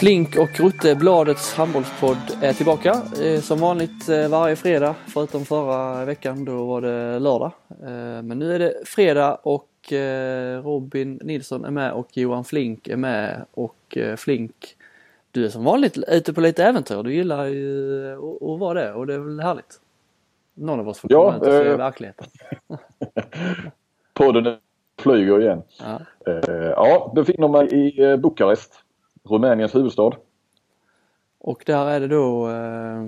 Flink och Rutte, Bladets handbollspodd, är tillbaka. Eh, som vanligt eh, varje fredag, förutom förra veckan, då var det lördag. Eh, men nu är det fredag och Robin Nilsson är med och Johan Flink är med. Och Flink, du är som vanligt ute på lite äventyr. Du gillar ju att vara det och det är väl härligt. Någon av oss får komma ja, ut och se äh... verkligheten. Podden flyger igen. Ja, ja befinner mig i Bukarest Rumäniens huvudstad. Och där är det då eh,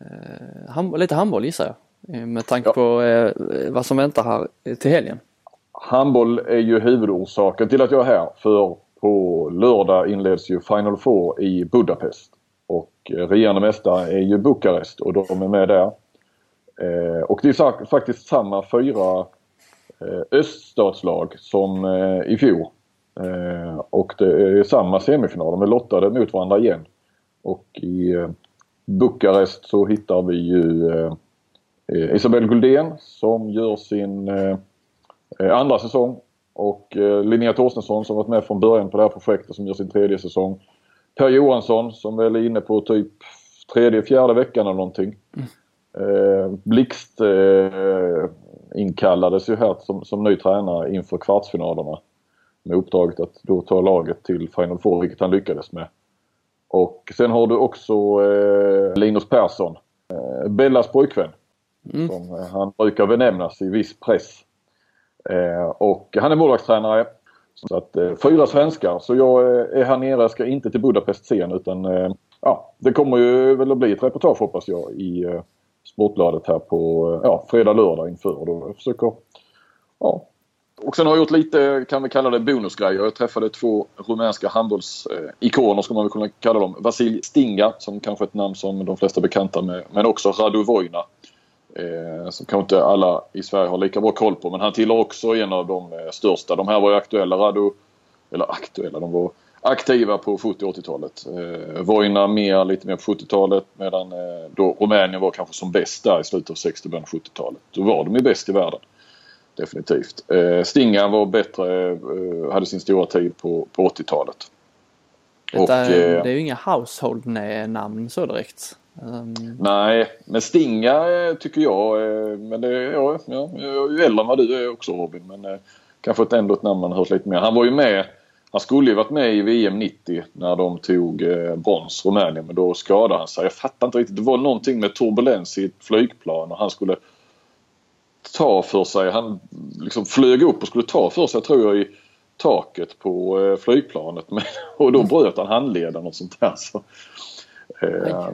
eh ham lite handboll gissar jag eh, med tanke ja. på eh, vad som väntar här till helgen. Handboll är ju huvudorsaken till att jag är här för på lördag inleds ju Final Four i Budapest. Och eh, regerande mästare är ju Bukarest och de är med där. Eh, och det är faktiskt samma fyra eh, öststatslag som eh, i fjol. Eh, och det är samma semifinal. De är lottade mot varandra igen. Och i eh, Bukarest så hittar vi ju eh, eh Isabelle Guldén som gör sin eh, eh, andra säsong. Och eh, Linnea Torstensson som varit med från början på det här projektet som gör sin tredje säsong. Per Johansson som väl är inne på typ tredje, fjärde veckan eller någonting. Mm. Eh, Blixt eh, inkallades ju här som, som ny tränare inför kvartsfinalerna med uppdraget att då ta laget till Final Four, vilket han lyckades med. Och sen har du också eh, Linus Persson, eh, Bellas pojkvän. Mm. Som eh, han brukar benämnas i viss press. Eh, och han är målvaktstränare. Så att eh, fyra svenskar. Så jag eh, är här nere, ska inte till Budapest sen utan ja, det kommer ju väl att bli ett reportage hoppas jag i Sportbladet här på ja, fredag, lördag inför. Då jag försöker ja, och sen har jag gjort lite, kan vi kalla det bonusgrejer. Jag träffade två rumänska handbollsikoner ska man väl kunna kalla dem. Vasil Stinga som kanske är ett namn som de flesta är bekanta med. Men också Radu Vojna. Eh, som kanske inte alla i Sverige har lika bra koll på. Men han tillhör också en av de eh, största. De här var ju aktuella. Radu, eller aktuella, de var aktiva på 70 80-talet. Eh, Vojna mer, lite mer på 70-talet medan eh, då Rumänien var kanske som bäst där i slutet av 60 början 70-talet. Då var de ju bäst i världen definitivt. Eh, Stingan var bättre, eh, hade sin stora tid på, på 80-talet. Och, är, eh, det är ju inga household-namn så direkt. Um... Nej, men Stinga eh, tycker jag, eh, men det, ja, ja, jag är ju äldre än vad du är också Robin. Men eh, kanske ändå ett namn man hört lite mer. Han var ju med, han skulle ju varit med i VM 90 när de tog eh, brons, Rumänien, men då skadade han sig. Jag fattar inte riktigt, det var någonting med turbulens i ett flygplan och han skulle ta för sig. Han liksom flög upp och skulle ta för sig tror jag i taket på eh, flygplanet. Men, och då bröt han handleden och sånt där. Så, eh,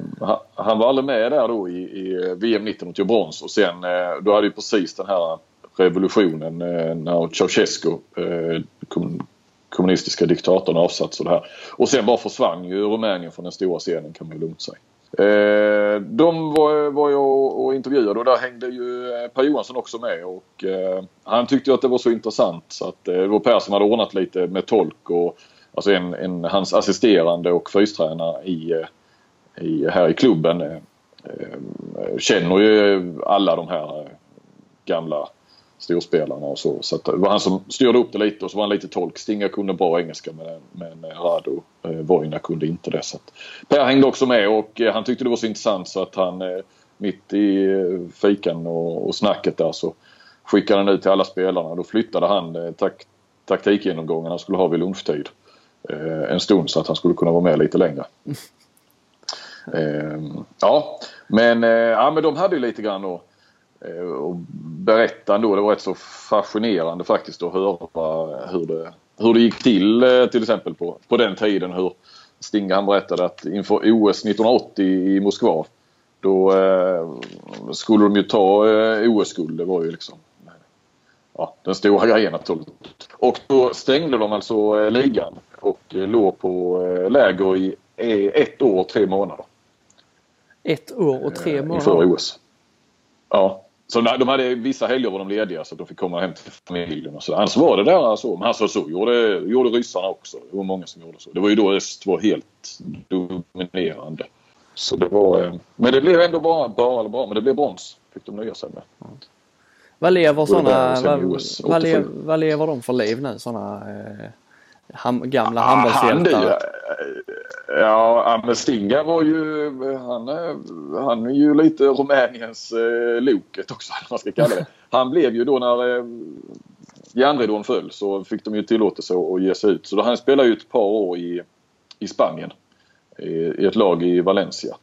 han, var aldrig med där då i, i VM 19 och tog brons och sen eh, då hade ju precis den här revolutionen eh, när Ceausescu, eh, kom, kommunistiska diktatorn avsatts och det här. Och sen bara försvann ju Rumänien från den stora scenen kan man ju lugnt säga. Eh, de var, var jag och intervjuade och där hängde ju eh, Per Johansson också med och eh, han tyckte att det var så intressant så att eh, det var Per som hade ordnat lite med tolk och alltså en, en hans assisterande och fystränare i, eh, i, här i klubben eh, eh, känner ju alla de här gamla storspelarna och så. Så det var han som styrde upp det lite och så var han lite tolk. Stinga kunde bra engelska men, men Rado eh, Vojna kunde inte det. Så att per hängde också med och eh, han tyckte det var så intressant så att han eh, mitt i eh, fikan och, och snacket där så skickade han ut till alla spelarna. Då flyttade han eh, tak taktikgenomgången han skulle ha vid lunchtid eh, en stund så att han skulle kunna vara med lite längre. Eh, ja, men, eh, ja, men de hade ju lite grann då Eh, och berätta ändå. Det var rätt så fascinerande faktiskt att höra hur det, hur det gick till eh, till exempel på, på den tiden. Hur Stinga han berättade att inför OS 1980 i Moskva då eh, skulle de ju ta eh, OS-guld. Det var ju liksom ja, den stora grejen naturligtvis. Och då stängde de alltså eh, ligan och eh, låg på eh, läger i ett år och tre månader. Ett år och tre månader? Inför OS. Ja. Så de hade vissa helger var de lediga så att de fick komma hem till familjen och så. Annars var det där så. Men alltså så gjorde, gjorde ryssarna också. Det var många som gjorde så. Det var ju då öst var helt dominerande. Så det var, eh, men det blev ändå bara, bara bra. Men det blev brons. Fick de nöja sig med. Mm. Vad lever sådana, vad, vad, lever, vad lever de för liv nu sådana eh, ham, gamla ah, handbollshjältar? Ja, men Stinga var ju, han, han är ju lite Rumäniens eh, Loket också, eller man ska kalla det. Han blev ju då när eh, järnridån föll så fick de ju tillåtelse att ge sig ut. Så då, han spelade ju ett par år i, i Spanien. I, I ett lag i Valencia.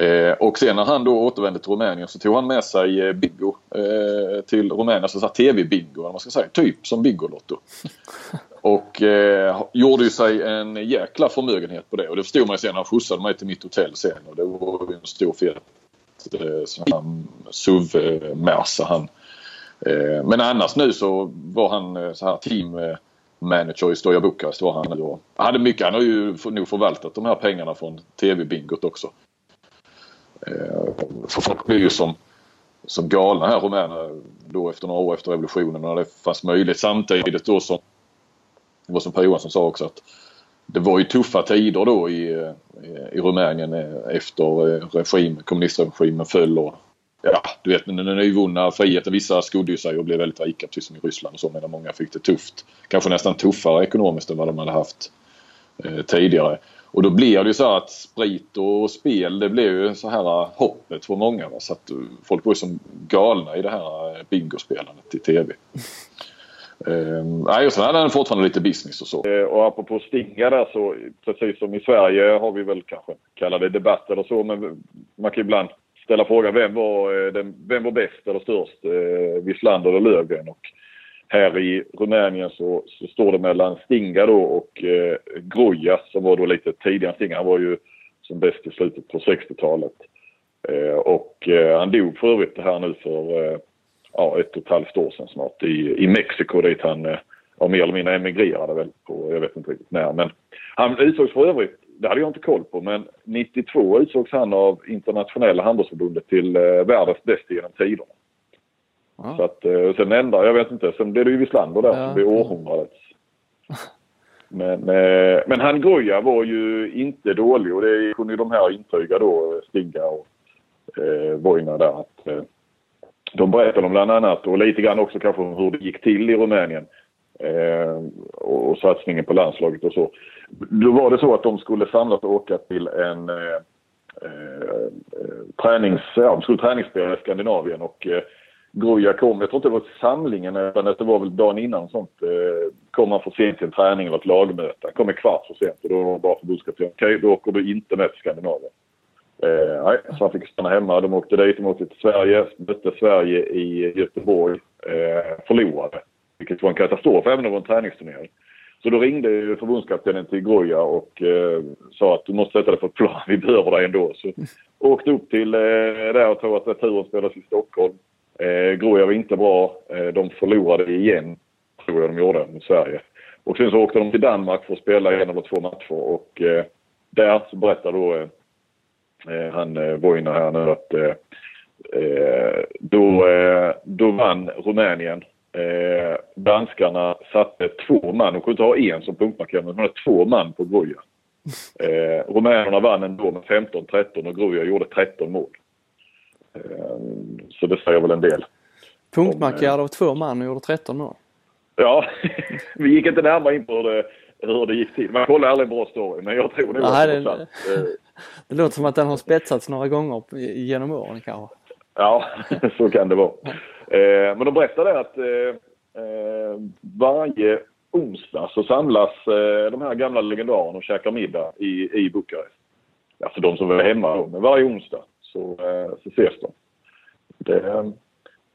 Eh, och sen när han då återvände till Rumänien så tog han med sig eh, bingo eh, till Rumänien. Alltså TV-bingo, man ska säga. Typ som Bingolotto. Och eh, gjorde ju sig en jäkla förmögenhet på det. Och det förstod man ju sen när han skjutsade mig till mitt hotell sen. Och det var ju en stor fet eh, SUV-Merca han. Eh, men annars nu så var han eh, så här team eh, manager i Stoja Bukarest var han nu. han, hade mycket, han har ju nog förvaltat de här pengarna från TV-bingot också. Eh, för folk blir ju som, som galna här rumäner då efter några år efter revolutionen när det fanns möjlighet samtidigt då som det var som Per Johansson sa också att det var ju tuffa tider då i, eh, i Rumänien eh, efter eh, regim, kommunistregimen föll och ja, du vet den nyvunna friheten. Vissa skodde ju sig och blev väldigt rika precis som i Ryssland och så medan många fick det tufft. Kanske nästan tuffare ekonomiskt än vad de hade haft eh, tidigare. Och då blir det ju så att sprit och spel det blev ju så här hoppet för många. Va? Så att folk var ju som galna i det här bingospelandet i TV. Ehm, nej, det, sen hade fortfarande lite business och så. Eh, och apropå Stinga där så precis som i Sverige har vi väl kanske kallar det debatt eller så men man kan ibland ställa frågan vem var, eh, den, vem var bäst eller störst? Eh, Wislander eller Löfgren? Och här i Rumänien så, så står det mellan Stinga då och eh, Groja som var då lite tidigare. Stinga han var ju som bäst i slutet på 60-talet. Eh, och eh, han dog för övrigt här nu för eh, ja, ett och ett halvt år sedan snart i, i Mexiko dit han eh, ja, mer eller mindre emigrerade väl på, jag vet inte riktigt när. Men han utsågs för övrigt, det hade jag inte koll på, men 92 utsågs han av internationella handbollsförbundet till eh, världens bästa genom tiderna. Ja. Så att, eh, sen ändrar, jag vet inte, sen blev det ju Wislander där ja. som blev århundradets. Men, eh, men han Goya var ju inte dålig och det kunde ju de här intyga då, Stigga och eh, Vojna där att eh, de berättade om bland annat och lite grann också kanske om hur det gick till i Rumänien. Eh, och satsningen på landslaget och så. Då var det så att de skulle samlas och åka till en eh, eh, tränings, ja, de skulle träningsspela i Skandinavien och eh, Gruja kom, jag tror inte det var samlingen utan det var väl dagen innan sånt. Eh, kom han för sent till en träning eller ett lagmöte. Han kom en kvart för sent och då var det bara förbundskapten. Okej, okay, då åker du inte med till Skandinavien. Eh, nej, så han fick stanna hemma. De åkte dit, de åkte till Sverige, mötte Sverige i Göteborg, eh, förlorade. Vilket var en katastrof även om det var en träningsturnering. Så då ringde ju förbundskaptenen till Groja och eh, sa att du måste sätta dig på ett plan, vi behöver dig ändå. Så åkte upp till eh, där och tror att returen spelades i Stockholm. Eh, Groja var inte bra. Eh, de förlorade igen, tror jag de gjorde, mot Sverige. Och sen så åkte de till Danmark för att spela en eller två matcher och eh, där så berättade då eh, han eh, här nu att eh, eh, då, eh, då vann Rumänien. Eh, danskarna satte två man, de kunde inte ha en som punktmarkerare, men de hade två man på Gruja. Eh, rumänerna vann ändå med 15-13 och Gruja gjorde 13 mål. Eh, så det säger väl en del. Punktmarkerade av två man och gjorde 13 mål? Ja, vi gick inte närmare in på hur det, hur det gick till. Man kollar aldrig en bra story, men jag tror nog att det, det låter som att den har spetsats några gånger genom åren kanske. Ja, så kan det vara. Eh, men de berättade att eh, eh, varje onsdag så samlas eh, de här gamla legendarerna och käkar middag i, i Bukarest. Alltså de som är hemma då, men varje onsdag så, eh, så ses de. Det eh,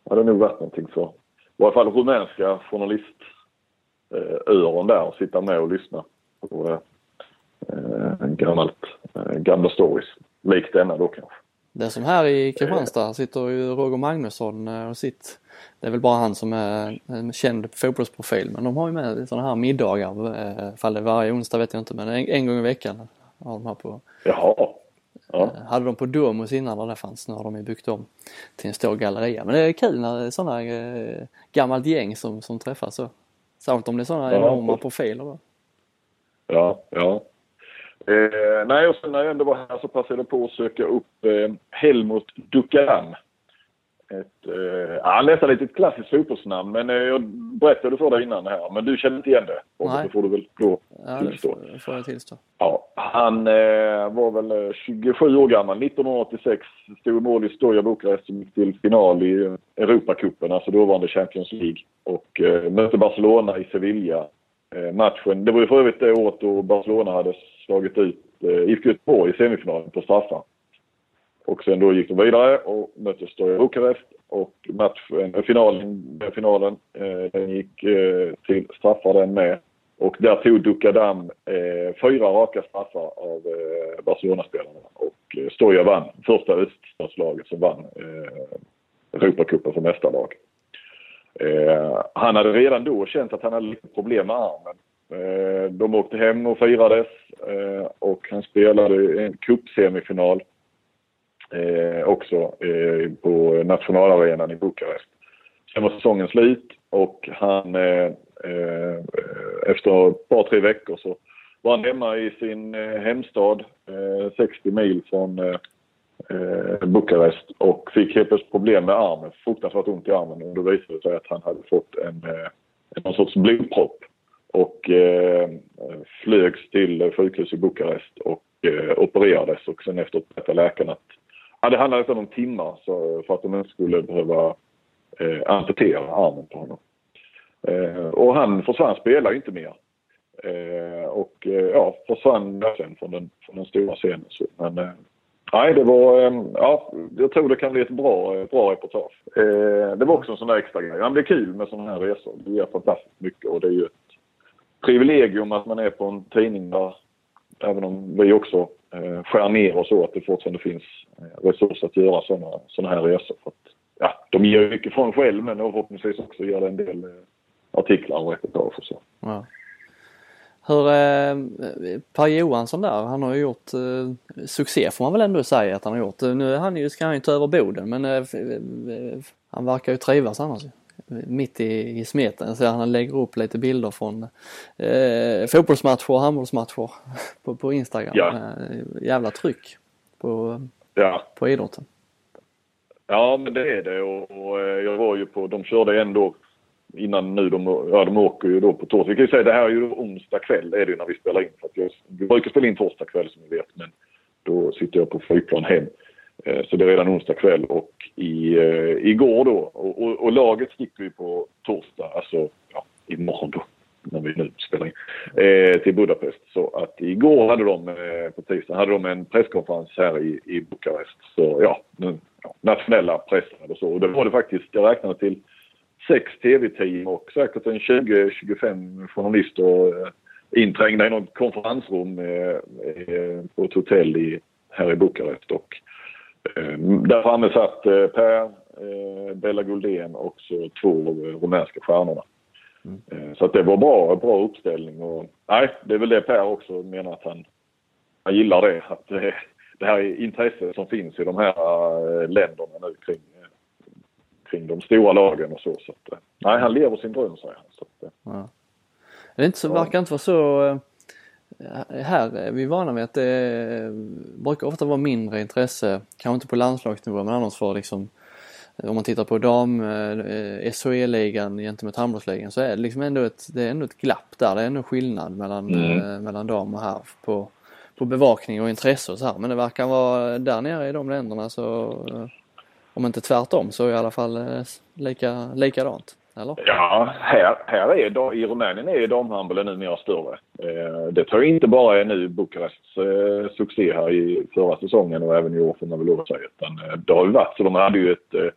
hade nog varit någonting för i varje fall rumänska journalistöron eh, där och sitta med och lyssna på eh, gammalt, gamla stories. Likt denna då kanske. Det är som här i Kristianstad sitter ju Roger Magnusson och sitt det är väl bara han som är en känd fotbollsprofil men de har ju med sådana här middagar. Eh, fall det är varje onsdag vet jag inte men en, en gång i veckan har de här på. Jaha. Ja. Eh, hade de på Domus innan där det fanns. Nu har de ju byggt om till en stor galleria. Men det är kul när det är sådana eh, gammalt gäng som, som träffas så. Särskilt om det är sådana ja. enorma profiler då. Ja, ja. Eh, nej, och sen när jag ändå var här så passade jag på att söka upp eh, Helmut Dukaram. Ett, eh, han nästan lite ett klassiskt fotbollsnamn men eh, jag berättade för dig innan här men du känner inte igen det. Och Nej. det får du väl då ja, tillstå. Det får jag tillstå. Ja, Han eh, var väl 27 år gammal. 1986 stod i mål i Stoja Bukarest som gick till final i Europacupen, alltså dåvarande Champions League. Och eh, mötte Barcelona i Sevilla. Eh, matchen, det var ju för övrigt det året då Barcelona hade slagit ut eh, IFK Göteborg i semifinalen på straffar. Och sen då gick de vidare och mötte Stoja Bukarest och matchen, eh, finalen, eh, finalen eh, den gick eh, till straffar den med. Och där tog Dukadam eh, fyra raka straffar av eh, Barcelona-spelarna och eh, Stoja vann. Första öststatslaget som vann eh, Europacupen för mästarlag. Eh, han hade redan då känt att han hade lite problem med armen. Eh, de åkte hem och firades eh, och han spelade en cupsemifinal eh, också på nationalarenan i Bukarest. Sen var säsongen slut och han efter ett par, tre veckor så var han hemma i sin hemstad, 60 mil från Bukarest och fick helt plötsligt problem med armen, fruktansvärt ont i armen och då visade det sig att han hade fått en, någon sorts blodpropp och eh, flögs till sjukhus i Bukarest och eh, opererades och sen efteråt berättade läkaren att ja, det handlade om timmar så, för att de inte skulle behöva eh, amputera armen på honom. Eh, och han försvann, spelade inte mer. Eh, och eh, ja, försvann sen från den, från den stora scenen. Så, men eh, nej, det var, eh, ja, jag tror det kan bli ett bra, bra reportage. Eh, det var också en sån där extra grej. Det blir kul med sådana här resor. Det ger fantastiskt mycket och det är ju privilegium att man är på en tidning där, även om vi också eh, skär ner och så, att det fortfarande finns eh, resurser att göra sådana såna här resor. För att, ja, de ger mycket från själv men förhoppningsvis också ger det en del eh, artiklar och reportage och så. Ja. Hur, eh, Per Johansson där, han har ju gjort eh, succé får man väl ändå säga att han har gjort. Nu han ju, ska han ju ta över Boden men eh, eh han verkar ju trivas annars mitt i, i smeten. Så han lägger upp lite bilder från eh, fotbollsmatcher och handbollsmatcher på, på Instagram. Ja. Eh, jävla tryck på, ja. på idrotten. Ja men det är det och, och eh, jag var ju på, de körde ändå innan nu, de, ja de åker ju då på torsdag. Vi kan ju säga det här är ju onsdag kväll är det ju när vi spelar in. För att jag, vi brukar spela in torsdag kväll som ni vet men då sitter jag på flygplan hem. Eh, så det är redan onsdag kväll och i, uh, igår då, och, och, och, laget sticker ju på torsdag, alltså ja, imorgon då, när vi nu spelar in, eh, till Budapest. Så att igår hade de, eh, på tisdag, hade de en presskonferens här i, i Bukarest. Så ja, nu, ja nationella pressen och så. Och det var det faktiskt, jag räknade till sex tv-team och säkert en 20-25 journalister eh, inträngda i något konferensrum eh, eh, på ett hotell i, här i Bukarest. Och där framme satt eh, Per, eh, Bella Guldén och så två rumänska stjärnorna. Mm. Så att det var bra, bra uppställning och nej, det är väl det Per också menar att han, han gillar det. Att det, det här intresset som finns i de här länderna nu kring, kring de stora lagen och så. så att, nej, han lever sin dröm säger han. Så att, ja. Det inte så, verkar inte vara så här är vi vana vid att det brukar ofta vara mindre intresse, kanske inte på landslagsnivå men annars för liksom om man tittar på dam eh, SHE-ligan gentemot handbollsligan så är det liksom ändå ett, det är ändå ett glapp där. Det är ändå skillnad mellan, mm. eh, mellan dam och här på, på bevakning och intresse och så här. Men det verkar vara där nere i de länderna så eh, om inte tvärtom så i alla fall eh, lika, likadant. Eller? Ja, här, här är, i Rumänien är damhandbollen numera större. Eh, det tror jag inte bara är nu Bukarests eh, succé här i förra säsongen och även i år får man väl lov att säga. Utan, eh, det har ju varit så. De hade ju ett,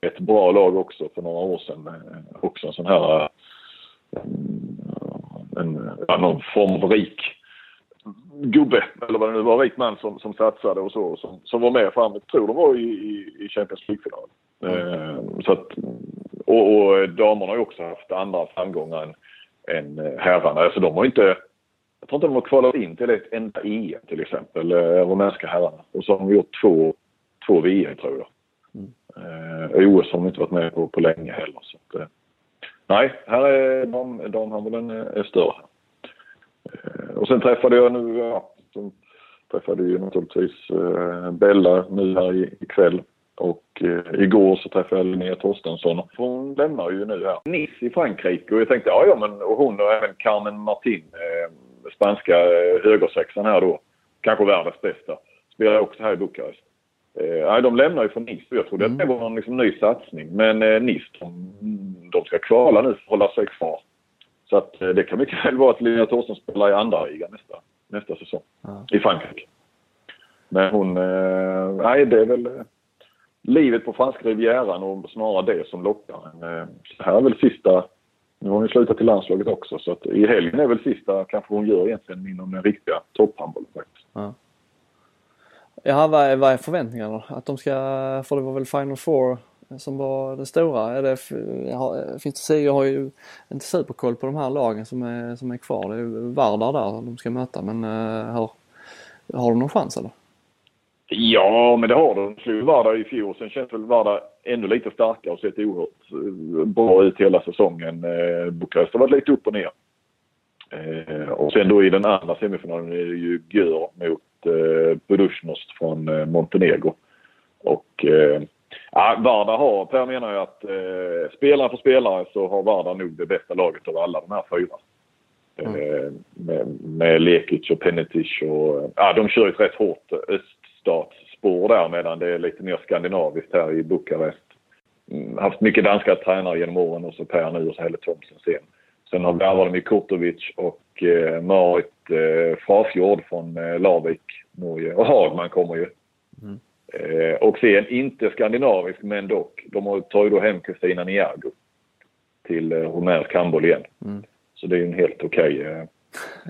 ett bra lag också för några år sedan. Också en sån här en, ja, någon form av rik gubbe, eller vad det nu var, rik man som, som satsade och så, som, som var med fram. Tror de var i, i, Champions League-final. Mm. så att och, och damerna har ju också haft andra framgångar än, än eh, herrarna. Alltså de har inte, jag tror inte de har kvalat in till ett enda EM till exempel, eh, rumänska herrarna. Och så har de gjort två, två VM tror jag. Mm. Eh, OS har de inte varit med på på länge heller. Så att, eh, nej, här är dam, damhandbollen är större. Eh, och sen träffade jag nu, ja, som träffade ju naturligtvis eh, Bella nu här ikväll. Och eh, igår så träffade jag Linnea Torstensson. Hon lämnar ju nu här. Nice i Frankrike och jag tänkte ja, ja men och hon och även Carmen Martin, eh, spanska eh, högersexan här då. kanske världens bästa. Spelar också här i Bukarest. Eh, de lämnar ju från Nice jag trodde mm. att det var en liksom, ny satsning. Men eh, Nice, de, de ska kvala nu för att hålla sig kvar. Så att, eh, det kan mycket väl vara att Lina Thorsen spelar i andra ligan nästa, nästa säsong. Ja. I Frankrike. Men hon... Eh, nej, det är väl eh, livet på franska rivieran och snarare det som lockar. Men, eh, det här är väl sista... Nu har hon ju slutat i landslaget också så att i helgen är väl sista kanske hon gör egentligen inom den riktiga topphandbollen faktiskt. Ja. Ja, vad är, vad är förväntningarna Att de ska, för det var väl Final Four som var det stora? Är det, finns det, jag har ju inte superkoll på de här lagen som är, som är kvar. Det är Vardar där de ska möta men eh, hur, har de någon chans eller? Ja, men det har de. De slog Vardar i fjol. Sen känns väl Vardar ännu lite starkare och sett oerhört eh, bra ut hela säsongen. Eh, Bukarest har varit lite upp och ner. Eh, och sen då i den andra semifinalen är det ju Gör mot eh, Budusnost från Montenegro. Och eh, ja, Vardar har, Per menar ju att eh, spelare för spelare så har Vardar nog det bästa laget av alla de här fyra. Mm. Med, med Lekic och Penetic och ja, de kör ju rätt hårt öststatsspår där medan det är lite mer skandinaviskt här i Bukarest. Mm, haft mycket danska tränare genom åren och så Per nu och så Helle Thomsen sen. Sen har värvat de Kurtovic och eh, Marit eh, Frafjord från eh, Larvik, Norge. Och Hagman kommer ju. Mm. Eh, och sen inte skandinavisk men dock. De tar ju då hem Kristina Niago till eh, rumänsk handboll igen. Mm. Så det är ju en helt okej okay, eh,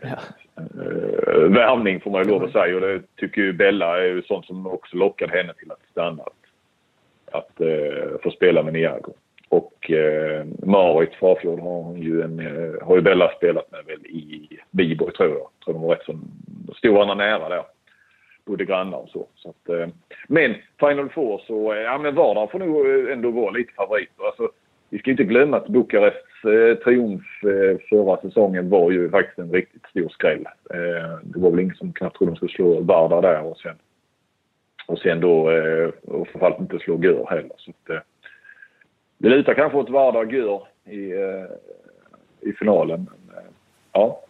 ja eh, värvning får man ju lov att säga. Och det tycker ju Bella är ju sånt som också lockade henne till att stanna. Att, att eh, få spela med Niago. Och eh, Marit Farfjord har hon ju en, eh, har ju Bella spelat med väl i Viborg tror jag. Tror de var rätt så, stod varandra nära där. Bodde grannar och så. så att, eh, men Final Four så, eh, ja men Vardar får nog eh, ändå vara lite favoriter. Alltså, vi ska inte glömma att Bukarest Eh, triumf eh, förra säsongen var ju faktiskt en riktigt stor skräll. Eh, det var väl ingen som knappt trodde de skulle slå Vardar där och sen, och sen då, eh, och framförallt inte slå Gör heller. Så att, eh, det lutar kanske åt Vardar Gör i, eh, i finalen. Men, eh, ja,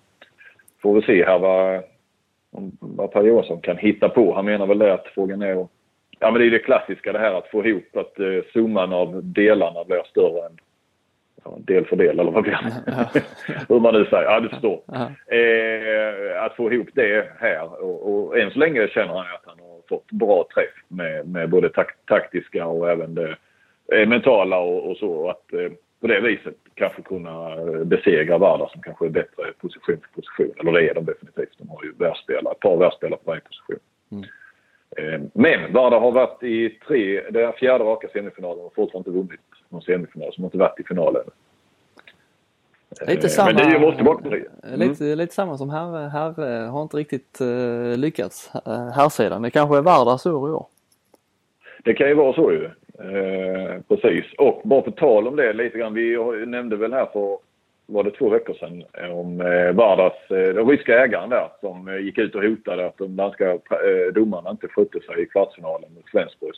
får vi se här vad, vad Per Johansson kan hitta på. Han menar väl det att frågan är Ja men det är det klassiska det här att få ihop att eh, summan av delarna blir större än del för del eller vad blir det? Hur man nu säger. Ja du förstår. Eh, att få ihop det här och, och än så länge känner han att han har fått bra träff med, med både tak taktiska och även det eh, mentala och, och så. Att eh, på det viset kanske kunna besegra Vardar som kanske är bättre position för position. Eller det är de definitivt. De har ju världsspelare, ett par världsspelare på varje position. Mm. Eh, men Vardar har varit i tre, det är fjärde raka semifinalen och fortfarande inte vunnit någon semifinal. Så de har inte varit i finalen. Lite samma, Men det måste vara mm. lite, lite samma som här, här har inte riktigt uh, lyckats här sedan. Det kanske är Vardars år i år. Det kan ju vara så ju. Uh, precis. Och bara på tal om det lite grann. Vi nämnde väl här för var det två veckor sedan om eh, Vardas, eh, den ryska ägaren där som eh, gick ut och hotade att de danska eh, domarna inte skötte sig i kvartsfinalen mot Flensburg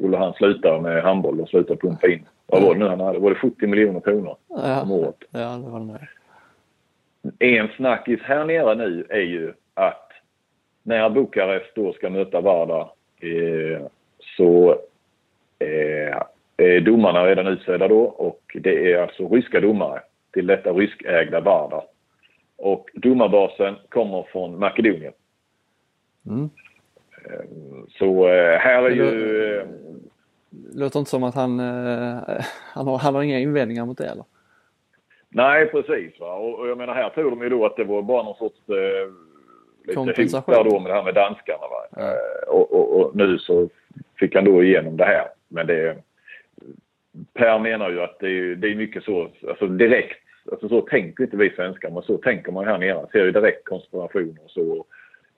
skulle han sluta med handboll och sluta pumpa in. Vad var det nu han hade? Var det 70 miljoner kronor ja, om året? Ja, det var det. En snackis här nere nu är ju att när Bukarest då ska möta Varda eh, så eh, är domarna redan utsedda då och det är alltså ryska domare till detta ryskägda Varda. Och domarbasen kommer från Makedonien. Mm. Så eh, här är ju... Det låter inte som att han, eh, han, har, han har inga invändningar mot det eller? Nej precis va och, jag menar här tror de ju då att det var bara någon sorts eh, lite hot där då med det här med danskarna va. Eh, och, och, och, nu så fick han då igenom det här. Men det Per menar ju att det är, det är mycket så, alltså direkt, alltså så tänker inte vi svenskar, men så tänker man här nere. Ser ju direkt konspirationer och så.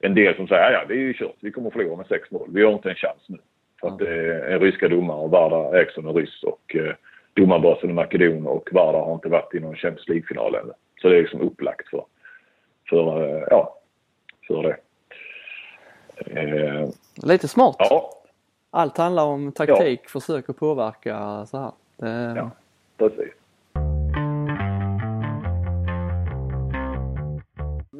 En del som säger, ja det är ju kört, vi kommer att förlora med sex mål, vi har inte en chans nu. För att det är en ryska domare och Varda Eriksson är ryss och eh, domarbasen är makedon och Varda har inte varit i någon Champions League-final ännu. Så det är liksom upplagt för, för, eh, ja, för det. Eh, Lite smart. Ja. Allt handlar om taktik, ja. försök att påverka så här. Det... Ja, precis.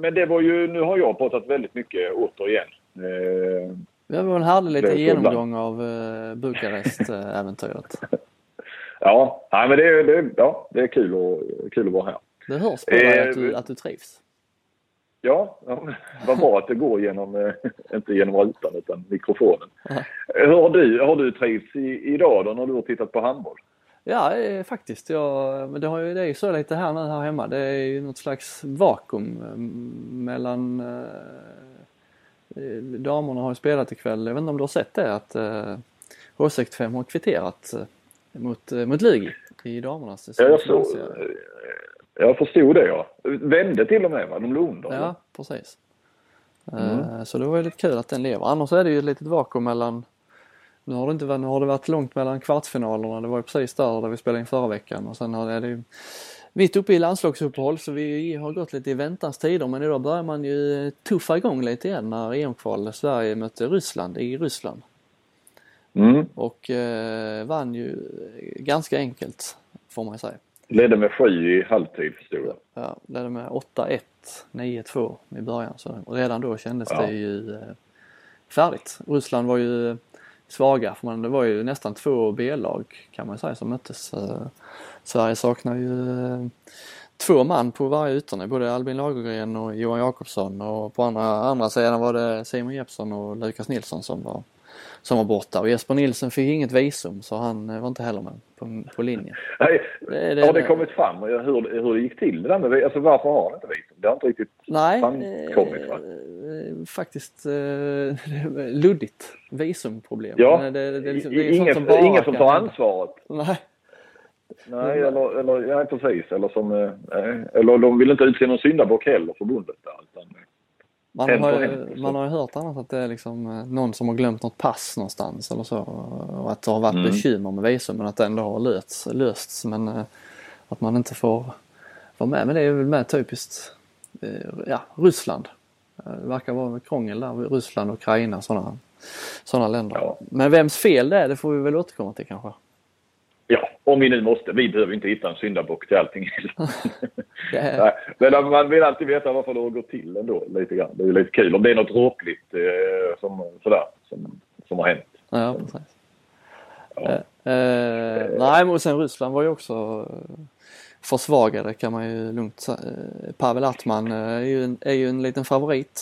Men det var ju, nu har jag pratat väldigt mycket återigen. Eh, Det var en härlig liten så genomgång av uh, Bukarest-äventyret. ja, nej, men det, är- det, ja, det är kul, att, kul att vara här. Det hörs på dig Eh, att du, att du trivs. Ja, ja vad bra att det går genom, eh, inte genom rutan utan mikrofonen. Hur har du, har du trivts i, idag då när du har tittat på handboll? Ja, eh, faktiskt. Jag, men det, har ju, det är ju så lite här nu här hemma. Det är ju något slags vakuum eh, mellan... Eh, eh, damerna har ju spelat ikväll. Jag vet inte om du har sett det att eh, H65 har kvitterat mot, mot Lugi i damernas Ja, jag, så, jag förstod det ja. Vände till och med va? De låg under. Ja, precis. Eh, Så det var ju lite kul att den lever. Annars är det ju ett litet vakuum mellan nu har, det inte, nu har det varit långt mellan kvartsfinalerna. Det var ju precis där, där vi spelade in förra veckan och sen har det, är det ju mitt uppe i landslagsuppehåll så vi har gått lite i väntans tider men idag börjar man ju tuffa igång lite igen när EM-kval Sverige mötte Ryssland i Ryssland Mm. och eh, vann ju ganska enkelt får man säga. Ledde med sju i halvtid förstod jag. Ja, ledde med 8-1, 9-2 i början. Så och redan då kändes Ja. det ju eh, färdigt. Ryssland var ju svaga för man, det var ju nästan två B-lag kan man säga som möttes. Eh, Sverige saknar ju eh, två man på varje ytterna, både Albin Lagergren och Johan Jakobsson och på andra, andra sidan var det Simon Jeppsson och Lukas Nilsson som var, som var borta och Jesper Nilsson fick inget visum så han eh, var inte heller med på, på linjen. Nej, Det det- har det kommit fram hur, hur det gick till det där med alltså varför har han inte visum? Det har inte riktigt Nej, framkommit va? eh, faktiskt eh, luddigt visumproblem. Ja, det, det, det, liksom- det sånt som ingen som tar ansvaret. Nej, Nej, eller, eller ja, precis. Eller, som, eh, nej. eller de vill inte utse någon syndabock heller, förbundet. Där, utan, eh, man har, man har hört annat att det är liksom eh, någon som har glömt något pass någonstans eller så. Och att det har varit Mm. bekymmer med visum men att det ändå har lösts. lösts men eh, att man inte får vara med. Men det är väl med typiskt eh, ja, Ryssland. Det verkar vara krångel där. Ryssland Ukraina sådana sådana länder. Ja. Men vems fel det är det får vi väl återkomma till kanske. Om vi nu måste. Vi behöver inte hitta en syndabock till allting. Nej, men man vill alltid veta varför det gått till ändå. Lite grann. Det är lite kul. Om det är något dråpligt eh, som, sådär, som, som har hänt. ja, precis. Ja. Eh, eh, nej, men sen Ryssland var ju också eh, försvagade kan man ju lugnt säga. Eh, Pavel Atman eh, är ju en, är ju en liten favorit.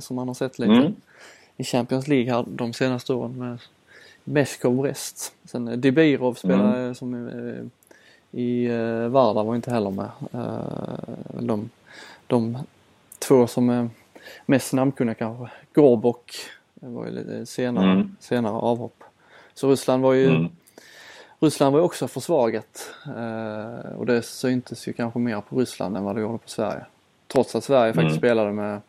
som man har sett lite Mm. i Champions League här de senaste åren med Meshkov Brest. Sen eh, Debirov spelade Mm. som eh, i eh, Varda var inte heller med. Eh, de, de två som är mest namnkunniga kanske. Gorbok var ju lite senare, Mm. senare avhopp. Så Ryssland var ju Mm. Ryssland var ju också försvagat eh, och det syntes ju kanske mer på Ryssland än vad det gjorde på Sverige. Trots att Sverige faktiskt Mm. spelade med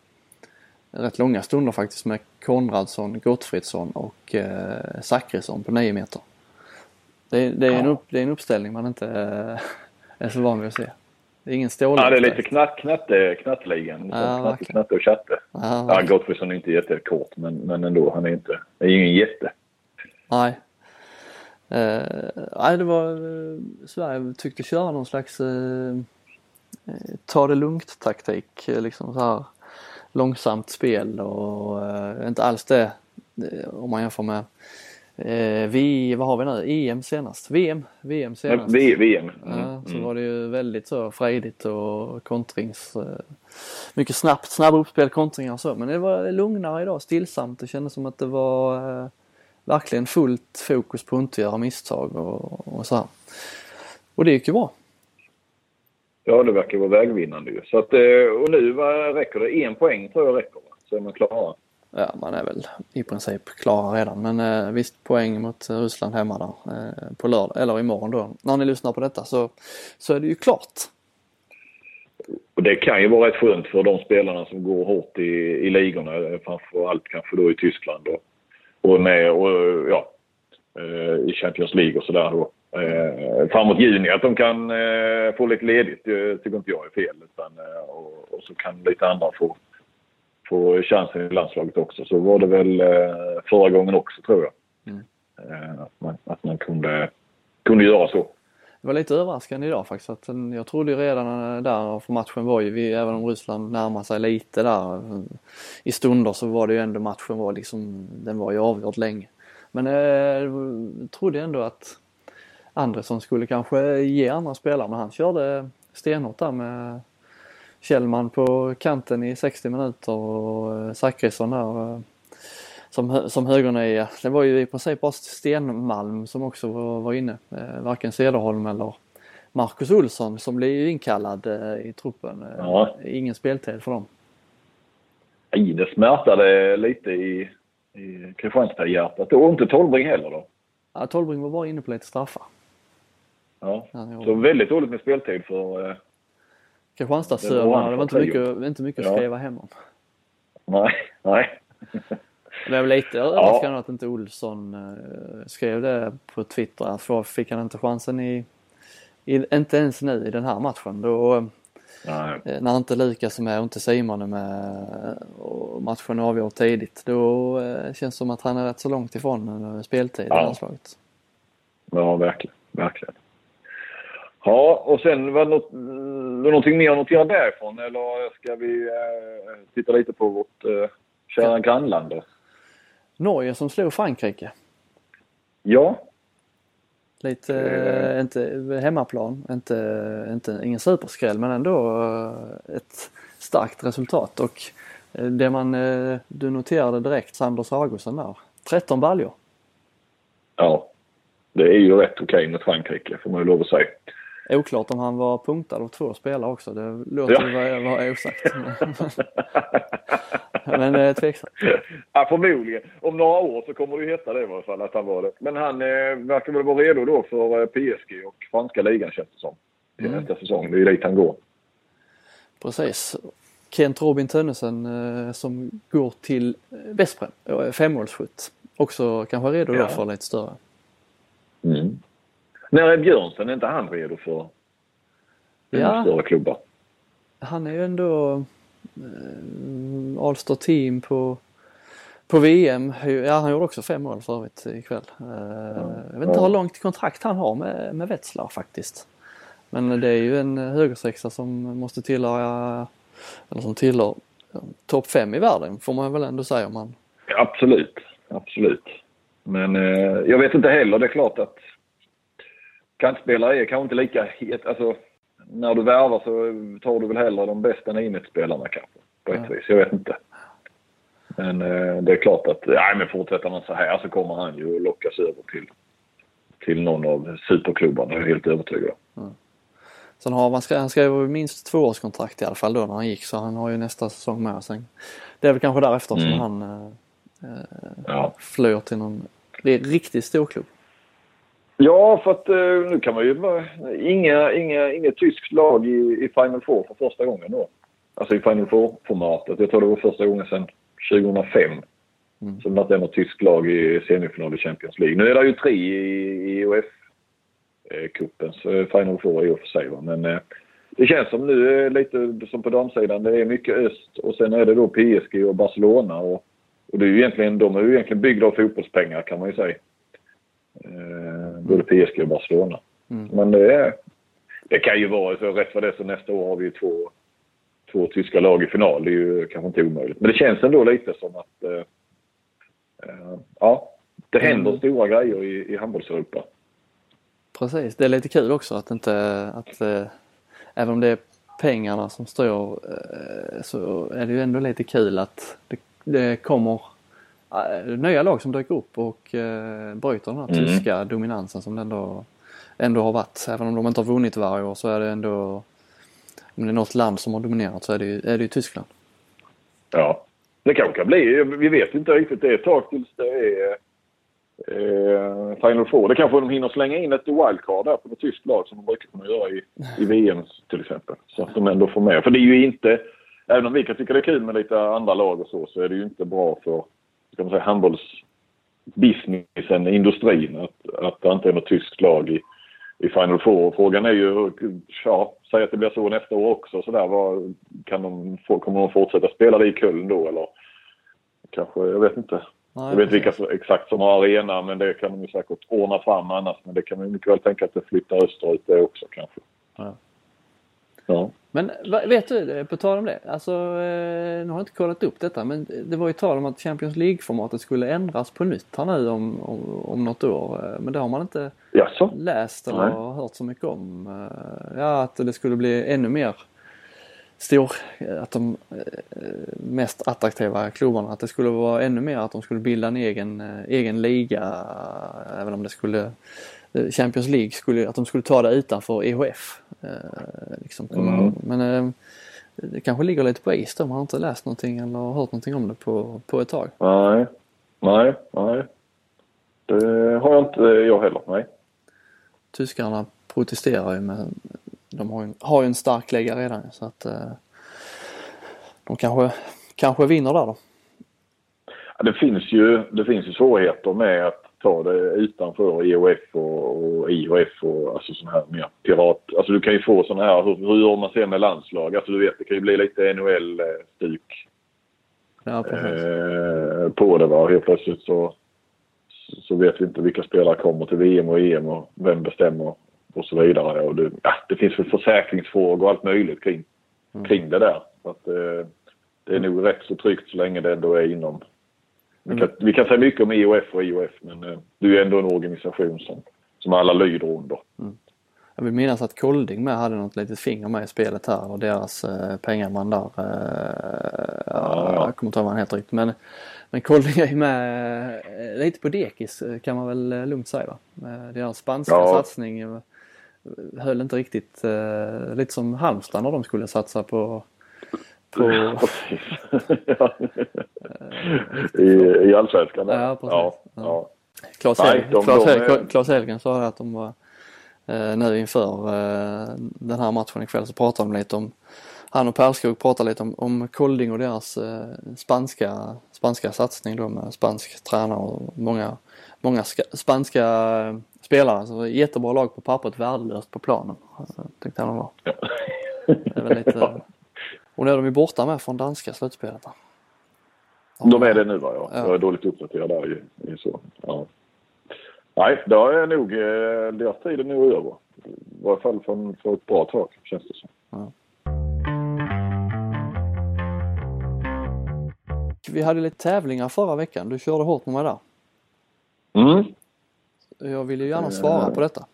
rätt långa stunder faktiskt med Konradsson, Gottfridsson och eh, Zachrisson på 9 meter. Det, det, är en Ja. upp, det är en uppställning man inte eh, är så van vid att se. Det är ingen stål. Ja, det är lite knatt, knatte, knattligan. Ja, knatte, verkligen. knatte och chatte. Ja, Ja. Gottfridsson är inte jättekort, men, men ändå. Han är inte... Är ingen jätte. Nej. Eh, nej, det var eh, Sverige tyckte köra någon slags eh, eh, ta det lugnt taktik. eh, Liksom så här långsamt spel och eh, inte alls det eh, om man jämför med eh, vi, vad har vi nu, EM senast? VM? VM senast. V- VM. Mm. Ja, så mm. var det ju väldigt så frejdigt och kontrings... eh, Mycket snabbt, snabba uppspel, kontringar och så. Men det var lugnare idag, stillsamt. Det kändes som att det var eh, verkligen fullt fokus på att inte göra misstag och, och så här. Och det gick ju bra. Ja, det verkar vara vägvinnande ju. Så att, eh, och nu vad räcker det? En poäng tror jag räcker. Så är man klara. Ja, man är väl i princip klara redan. Men eh, visst, poäng mot Ryssland hemma där eh, på lördag, eller imorgon då. När ni lyssnar på detta så, så är det ju klart. Och det kan ju vara rätt skönt för de spelarna som går hårt i, i ligorna. Framförallt kanske då i Tyskland och, och med och, ja, eh, i Champions League och sådär då. Eh, framåt juni att de kan eh, få lite ledigt det tycker inte jag är fel. Utan, eh, och, och, så kan lite andra få, få chansen i landslaget också. Så var det väl eh, förra gången också tror jag. Mm. Eh, att, man, att man kunde, kunde göra så. Det var lite överraskande idag faktiskt. Att jag trodde ju redan där, för matchen var ju, vi, även om Ryssland närmar sig lite där i stunder så var det ju ändå matchen var liksom, den var ju avgjord länge. Men jag eh, trodde ändå att Andresson skulle kanske ge andra spelare men han körde stenhårt där med Kjellman på kanten i 60 minuter och eh, Zachrisson där eh, som, som högernia. Det var ju i princip bara Stenmalm som också var, var inne. Eh, varken Cederholm eller Marcus Olsson som blev inkallad i truppen. Ja. Ingen speltid för dem. Nej, det smärtade lite i, i Kristianstad-hjärtat. Och inte Tolbring heller då? Ja, Tolbring var bara inne på lite straffar. Ja, så väldigt dåligt med speltid för eh, Kristianstadssönerna. Det var inte mycket, inte mycket att skriva hem om. Nej, nej. Det är lite överraskande ja. att inte Olsson uh, skrev det på Twitter. För fick han inte chansen i, i, inte ens nu i den här matchen. Då, uh, när inte Lukas är med och inte Simon är med och matchen avgjord tidigt. Då känns det som att han är rätt så långt ifrån speltid ja. i landslaget. Ja, verkligen. Verkligen. Ja, och sen var det något, någonting mer att notera därifrån eller ska vi eh, titta lite på vårt eh, kära grannland då? Norge som slog Frankrike. Ja. Lite, eh. inte hemmaplan, inte, inte, ingen superskräll men ändå eh, ett starkt resultat och eh, det man, eh, du noterade direkt, Sanders Augustsson där, 13 baljor. Ja, det är ju rätt okej okay mot Frankrike får man ju lov att säga. Oklart om han var punktad av två spelare också. Det låter ja. vara, vara osagt. Men eh, tveksamt. Ja, förmodligen. Om några år så kommer det ju heta det i alla fall att han var det. Men han eh, verkar väl vara redo då för eh, PSG och franska ligan känns det som. Till mm. nästa säsong. Det är ju dit han går. Precis. Kent Robin Tönnesen eh, som går till Vesprem, femårsskytt. Också kanske redo ja. då för lite större. Mm. När är Björnsen? Är inte han redo för ja. större klubbar? Han är ju ändå eh, Allstar team på, på VM. Ja, han gjorde också fem mål för övrigt ikväll. Eh, jag vet inte hur långt kontrakt han har med, med Wetzlar faktiskt. Men det är ju en högersexa som måste tillhöra, eller som tillhör topp fem i världen får man väl ändå säga om man... Absolut, absolut. Men eh, jag vet inte heller. Det är klart att kantspelare är kanske inte lika het. Alltså, när du värvar så tar du väl hellre de bästa nionetspelarna kanske. På ett ja. vis. Jag vet inte. Men eh, det är klart att nej, men fortsätter han så här så kommer han ju lockas över till, till någon av superklubbarna. Det är jag helt övertygad om. Ja. Sen har man, han skrev minst tvåårskontrakt i alla fall då när han gick så han har ju nästa säsong med sen. Det är väl kanske därefter mm. som han eh, eh, ja. flyr till någon riktigt stor klubb. Ja, för att eh, nu kan man ju... Inga, inga, inget tyskt lag i, i Final Four för första gången då. Alltså i Final Four-formatet. Jag tror det var första gången sedan 2005 mm. som det varit något tyskt lag i semifinal i Champions League. Nu är det ju tre i, i UF-cupens Final Four i och för sig. Va? Men eh, det känns som nu lite som på damsidan. Det är mycket öst och sen är det då PSG och Barcelona. Och, och det är ju egentligen, de är ju egentligen byggda av fotbollspengar kan man ju säga. Eh, både PSG och Barcelona. Mm. Men det, är, det kan ju vara så. Rätt för det så nästa år har vi ju två, två tyska lag i final. Det är ju kanske inte omöjligt. Men det känns ändå lite som att eh, eh, ja, det händer mm. stora grejer i, i handbolls-Europa. Precis, det är lite kul också att inte att eh, även om det är pengarna som står eh, så är det ju ändå lite kul att det, det kommer nya lag som dyker upp och eh, bryter den här mm. tyska dominansen som det ändå, ändå har varit. Även om de inte har vunnit varje år så är det ändå, om det är något land som har dominerat så är det ju, är det ju Tyskland. Ja, Det kanske kan bli. Vi vet inte riktigt. Det är ett tag tills det är eh, Final Four. Det kanske de hinner slänga in ett wildcard där på något tyskt lag som de brukar kunna göra i, i VM till exempel. Så att de ändå får med. För det är ju inte, även om vi kan tycka det är kul med lite andra lag och så, så är det ju inte bra för ska man säga, handbollsbusinessen, industrin, att, att det inte är något tyskt lag i, i Final Four. Frågan är ju, ja, säg att det blir så nästa år också. Så där, vad, kan de, kommer de fortsätta spela det i Köln då eller? Kanske, jag vet inte. Nej, jag vet inte vilka exakt som har arena men det kan de ju säkert ordna fram annars. Men det kan man mycket väl tänka att det flyttar österut det också kanske. Ja. Ja. Men vet du, på tal om det, alltså eh, nu har jag inte kollat upp detta men det var ju tal om att Champions League-formatet skulle ändras på nytt här nu om, om, om något år. Eh, men det har man inte Jaså? läst eller Nej. hört så mycket om. Eh, ja, att det skulle bli ännu mer stor, att de mest attraktiva klubbarna, att det skulle vara ännu mer att de skulle bilda en egen, egen liga. Även om det skulle Champions League skulle, att de skulle ta det utanför EHF. Eh, liksom. mm. Men eh, det kanske ligger lite på is man har inte läst någonting eller hört någonting om det på, på ett tag. Nej, nej, nej. Det har jag inte jag heller, nej. Tyskarna protesterar ju men de har ju, har ju en stark liga redan så att eh, de kanske, kanske vinner där då. det finns ju, det finns ju svårigheter med att ta det utanför EOF och, och IHF och alltså sådana här mer pirat... Alltså du kan ju få sådana här, hur, hur gör man sen med landslag? Alltså du vet, det kan ju bli lite NHL-stuk ja, eh, på det va. Helt plötsligt så, så vet vi inte vilka spelare kommer till VM och EM och vem bestämmer och så vidare. Och det, ja, det finns väl försäkringsfrågor och allt möjligt kring, mm. kring det där. Så att, eh, det är nog rätt så tryggt så länge det ändå är inom vi kan, vi kan säga mycket om IOF och IOF men eh, det är ju ändå en organisation som, som alla lyder under. Mm. Jag vill minnas att Kolding med hade något litet finger med i spelet här och deras eh, pengaman där. Eh, ja, Jag kommer inte ihåg vad han heter riktigt men, men Kolding är ju med eh, lite på dekis eh, kan man väl eh, lugnt säga va. Deras spanska ja. satsning höll inte riktigt, lite som Halmstad när de skulle satsa på på... ja. I, I allsvenskan? Ja, precis. Ja, ja. Claes, Nej, de, Claes, de, Claes Helgen sa att de var eh, nu inför eh, den här matchen ikväll så pratade de lite om han och Perskog pratade lite om, om Kolding och deras eh, spanska, spanska satsning då med spansk tränare och många, många ska, spanska spelare. Så jättebra lag på pappret, värdelöst på planen. Tyckte han de var. Ja. Det är väl lite, Och nu är de ju borta med från danska slutspelet. De är det nu va? Ja. ja. Jag är dåligt uppdaterad där i, i så. Ja. Nej, då är nog eh, deras tid är nog över. I varje fall för, för ett bra tag känns det som. Ja. Vi hade lite tävlingar förra veckan. Du körde hårt med mig där. Mm. Jag vill ju gärna svara på detta.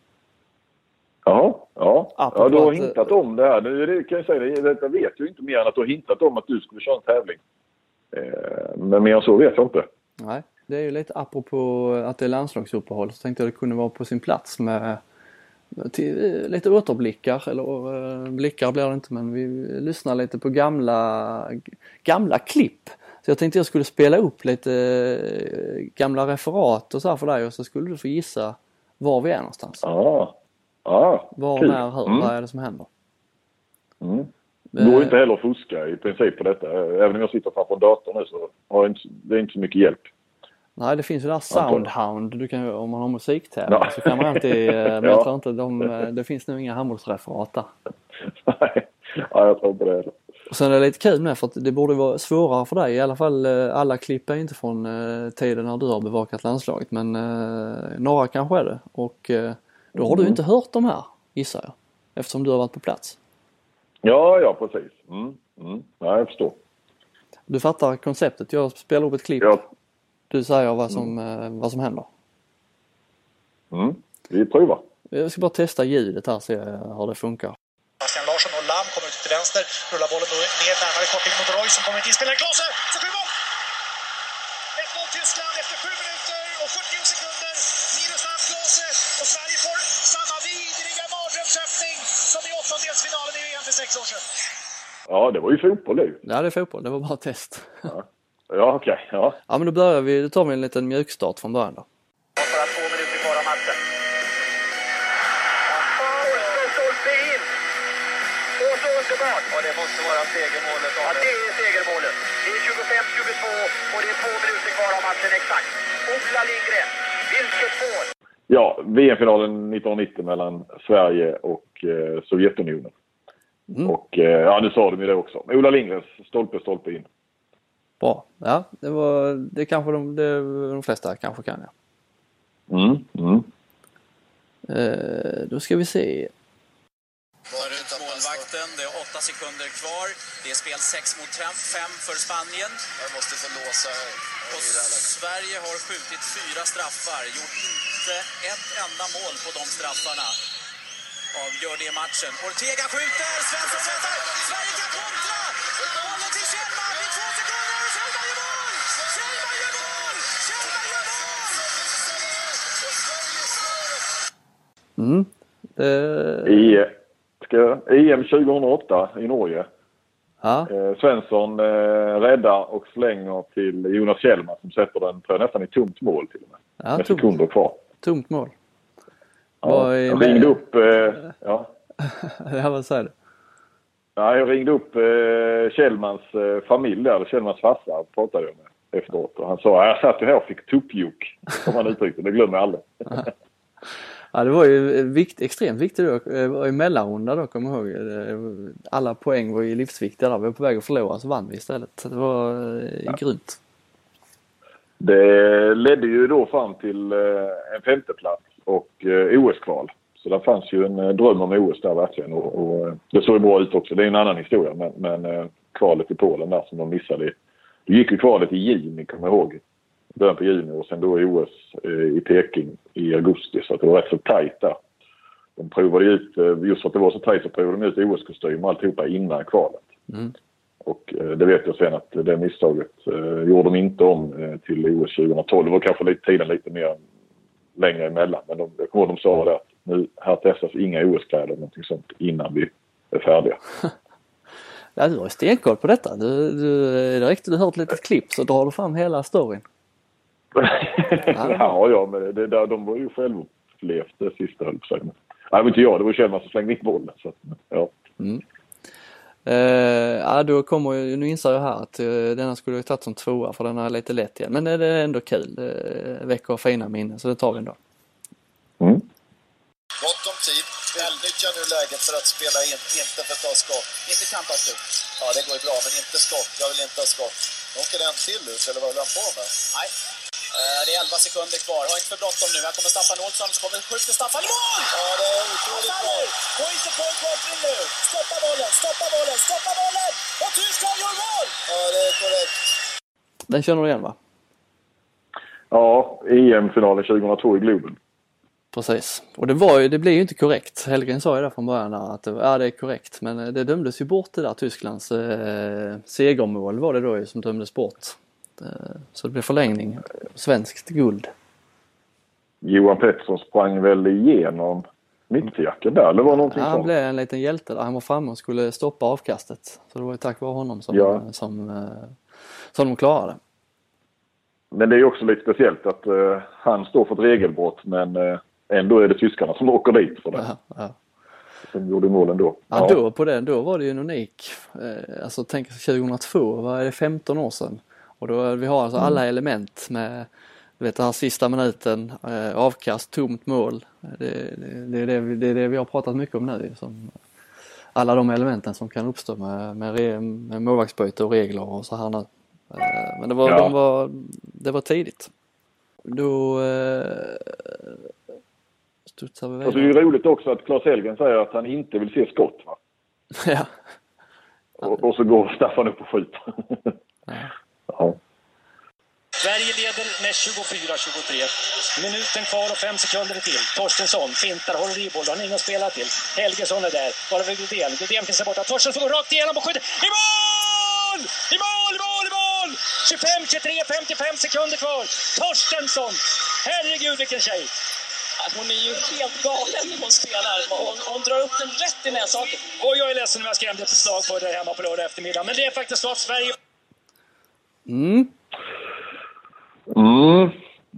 Ja, ja. ja du har att, hintat om det här. Nu det, kan jag säga, det, detta vet jag inte mer än att du har hintat om att du skulle köra en tävling. Eh, men mer än så vet jag inte. Nej, det är ju lite apropå att det är landslagsuppehåll så tänkte jag att det kunde vara på sin plats med till, lite återblickar, eller uh, blickar blir det inte men vi lyssnar lite på gamla, gamla klipp. Så jag tänkte jag skulle spela upp lite uh, gamla referat och så här för dig och så skulle du få gissa var vi är någonstans. Ja, Ja, Var, kul. när, hur, mm. vad är det som händer? Mm. Det går inte heller att fuska i princip på detta. Även om jag sitter framför datorn nu så har inte, det är inte så mycket hjälp. Nej det finns ju där Soundhound, du kan, om man har musiktävling ja. så kan man alltid, eh, men ja. jag tror inte de, eh, det finns nog inga handbollsreferat där. Nej, ja, jag tror inte det heller. Och sen är det lite kul med för att det borde vara svårare för dig i alla fall. Eh, alla klipp är inte från tiden när du har bevakat landslaget men några kanske är det. Och då har du inte hört de här gissar jag. Eftersom du har varit på plats. Ja, ja precis. Mm, mm. Ja, jag förstår. Du fattar konceptet. Jag spelar upp ett klipp. Ja. Du säger vad som, mm. Vad som händer. Mm. Vi provar. Jag ska bara testa ljudet här se hur det funkar. Sebastian Larsson och Lam kommer ut till vänster. Rullar bollen ner närmare koppling mot Roy som kommer till spelaren Klose. Ja, det var ju fotboll det Ja, det är fotboll. Det var bara test. Ja. Ja, okej. Ja. Ja men då börjar vi, då tar vi en liten mjukstart från början då. Bara två minuter kvar av matchen. Stolpe in! Och så underbart! Ja, det måste vara segermålet. Ja, det är segermålet. Det är 25-22 och det är två minuter kvar av matchen exakt. Ola Lindgren, vilket mål! Ja, VM-finalen 1990 mellan Sverige och eh, Sovjetunionen. Mm. Och eh, ja, nu sa de ju det också. Ola Lindgrens stolpe, stolpe in. Bra. Ja, det var, det kanske de, det, de flesta kanske kan ja. Mm, mm. Eh, då ska vi se. Målvakten. Det är åtta sekunder kvar. Det är spel 6 mot 5 för Spanien. Jag måste få låsa Och Sverige har skjutit fyra straffar. Gjort inte ett enda mål på de straffarna. Avgör det matchen. Ortega skjuter. Svensson väntar. Sverige kan kontra! Bollen till Kjellman i två sekunder. Och Kjellman gör mål! Kjellman gör mål! Kjellman gör mål! Mm. Eh, I, ska, EM 2008 i Norge. ja, Eh, Svensson eh, räddar och slänger till Jonas Kjellman som sätter den tror jag, nästan i tomt mål till och med. ja Med tomt, sekunder kvar. tomt mål. Ja, jag ringde upp, eh, ja, ja, vad säger du? Ja, jag ringde upp eh, Kjellmans eh, familj där, Kjellmans farsa pratade jag med efteråt. Och han sa, jag satt ju här och fick tuppjuck, som han uttryckte det. glömmer jag aldrig. Ja, det var ju vikt, extremt viktigt då. Det var i mellanrunda då, kommer jag ihåg. Alla poäng var ju livsviktiga där. Vi var på väg att förlora så vann vi istället. Så det var eh, grymt. Det ledde ju då fram till eh, en femteplats och eh, OS-kval. Så där fanns ju en eh, dröm om OS där verkligen. Och, och eh, det såg ju bra ut också. Det är en annan historia. Men, men kvalet i Polen där som de missade. Då gick ju kvalet i juni, kommer jag ihåg. Början på juni och sen då i OS i Peking i augusti. Så det var rätt så tajt där. De provade ut, just för att det var så tajt så provade de ut OS-kostym och alltihopa innan kvalet. Mm. Och det vet jag sen att det misstaget gjorde de inte om till OS 2012. Och kanske lite, tiden lite mer längre emellan. Men de, jag kommer de sa det att nu här testas inga OS-kläder eller någonting sånt innan vi är färdiga. Ja, du har ju stenkoll på detta. Du, du, det räckte du hört ett litet klipp så drar du fram hela storyn. ja, ja, men det, där, de var ju självupplevt det sista höll på sig. Nej, men inte jag. Det var Kjellman som slängde in bollen. Så, att, ja. Eh, ja, då kommer ju, nu inser jag här att eh, denna skulle jag tagit som tvåa för den är lite lätt igen. Men det är ändå kul. Det väcker fina minnen så det tar vi ändå. Mm. Gott om tid. Utnyttja nu läget för att spela in, inte för att ta skott. Inte kampavslut. Ja, det går ju bra, men inte skott. Jag vill inte ha skott. Åker en till ut, eller vad håller han på med? Nej. Eh, Det är 11 sekunder kvar. Ha inte för bråttom nu. Här kommer Staffan Olsson. Så kommer skjuter Staffan i mål! Ja, det är otroligt bra. Gå inte på en kontring nu! Stoppa bollen, stoppa bollen, stoppa bollen! Och Tyskland gör mål! Ja, det är korrekt. Den känner du igen va? ja, EM-finalen 2002 i Globen. Precis. Och det var ju, det blev ju inte korrekt. Helgren sa ju det från början där att det, ja, det är korrekt. Men eh, det dömdes ju bort det där Tysklands eh, segermål var det då ju som dömdes bort. Eh, så det blev förlängning. Svenskt guld. Johan Pettersson sprang väl igenom mittjacken där, eller var det någonting Ja, han blev en liten hjälte där. Han var framme och skulle stoppa avkastet. Så det var ju tack vare honom som, Ja. som, eh, som de klarade. Men det är ju också lite speciellt att eh, han står för ett regelbrott men eh, ändå är det tyskarna som åker dit för det. Ja, ja. Som gjorde målen då. Ja, då på den, då var det ju en unik, eh, alltså tänk 2002, vad är det, 15 år sedan? Och då, vi har alltså alla element med, du vet den här sista minuten, eh, avkast, tomt mål. Det, det, det, är det, är det vi har pratat mycket om nu. Som, alla de elementen som kan uppstå med, med, med målvaktsbyte och regler och så här nu. Eh, men det var, Ja. de var, det var tidigt. Då eh, studsar vi Och så är det vidare. ju roligt också att Claes Elfgren säger att han inte vill se skott. Va? ja. Och, och så går Staffan upp och skjuter. ja. Sverige leder med 24-23. Minuten kvar och fem sekunder till. Torstensson fintar, håller i bollen, har ingen att spela till. Helgesson är där. Bara vid Rydén. Rydén finns där borta. Torstensson går rakt igenom och skjuter. I mål! I mål, i mål, i mål! 25, 23, 55 sekunder kvar. Torstensson! Herregud vilken tjej! Hon är ju helt galen när hon spelar. Hon, hon drar upp den rätt i näshaken. Och jag är ledsen om jag skrämde ett slag på det hemma på lördag eftermiddag. Men det är faktiskt så att Sverige Mm. Mm.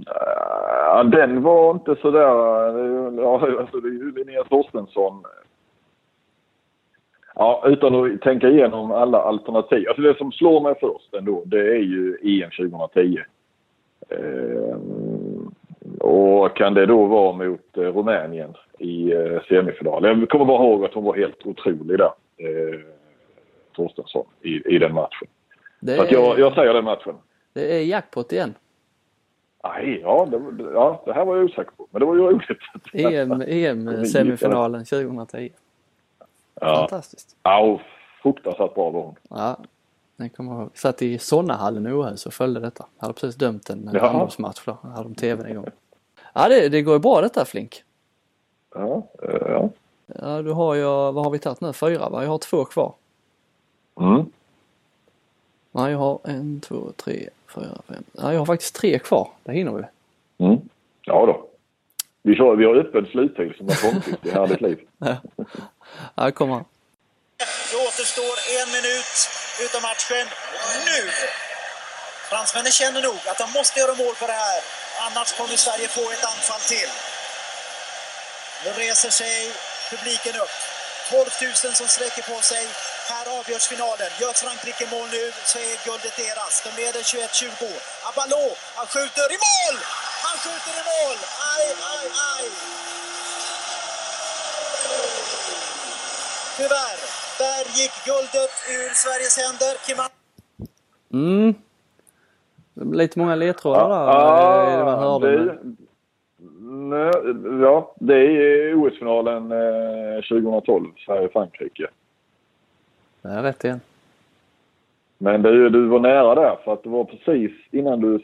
Ja, den var inte sådär... Eh, ja, alltså det är ju Linnea Torstensson. Ja, utan att tänka igenom alla alternativ. Alltså det som slår mig först ändå, det är ju EM 2010. Ehm, och kan det då vara mot eh, Rumänien i eh, semifinal? Jag kommer bara ihåg att hon var helt otrolig där, eh, Torstensson, i, i den matchen. Det Så att jag, jag säger den matchen. det är jackpot igen. Nej, ja, det, ja, det här var jag osäker på. Men det var ju roligt. EM, EM-semifinalen 2010. Ja, Fantastiskt. ja fruktansvärt bra var hon. Ja, jag kommer ihåg. Satt i Sonnahallen i Åhus och följde detta. Hade precis dömt en handbollsmatch då. Hade de tvn igång. Ja, det, det går ju bra detta Flink. Ja, eh, ja. Ja, du har ju, vad har vi tagit nu? Fyra va? Jag har två kvar. Mm. Nej, jag har en, två, tre, fyra, fem. Ja, jag har faktiskt tre kvar. Det hinner vi. Mm. Ja då. Vi, kör, vi har öppen sluttid som har kommit i härligt liv. Ja, ja kommer han. Det återstår en minut utav matchen nu. Fransmännen känner nog att de måste göra mål på det här. Annars kommer Sverige få ett anfall till. Nu reser sig publiken upp. 12 000 som sträcker på sig. Här avgörs finalen. Gör Frankrike mål nu så är guldet deras. De leder 21-20. Abalo, han skjuter i mål! Han skjuter i mål! Aj, aj, aj! Tyvärr, där gick guldet ur Sveriges händer. Kim Mm. Det lite många ledtrådar där. eh, man hörde, det, nej, ja, det är OS-finalen eh, 2012, Sverige-Frankrike. Det är rätt igen. Men du, du var nära där för att det var precis innan du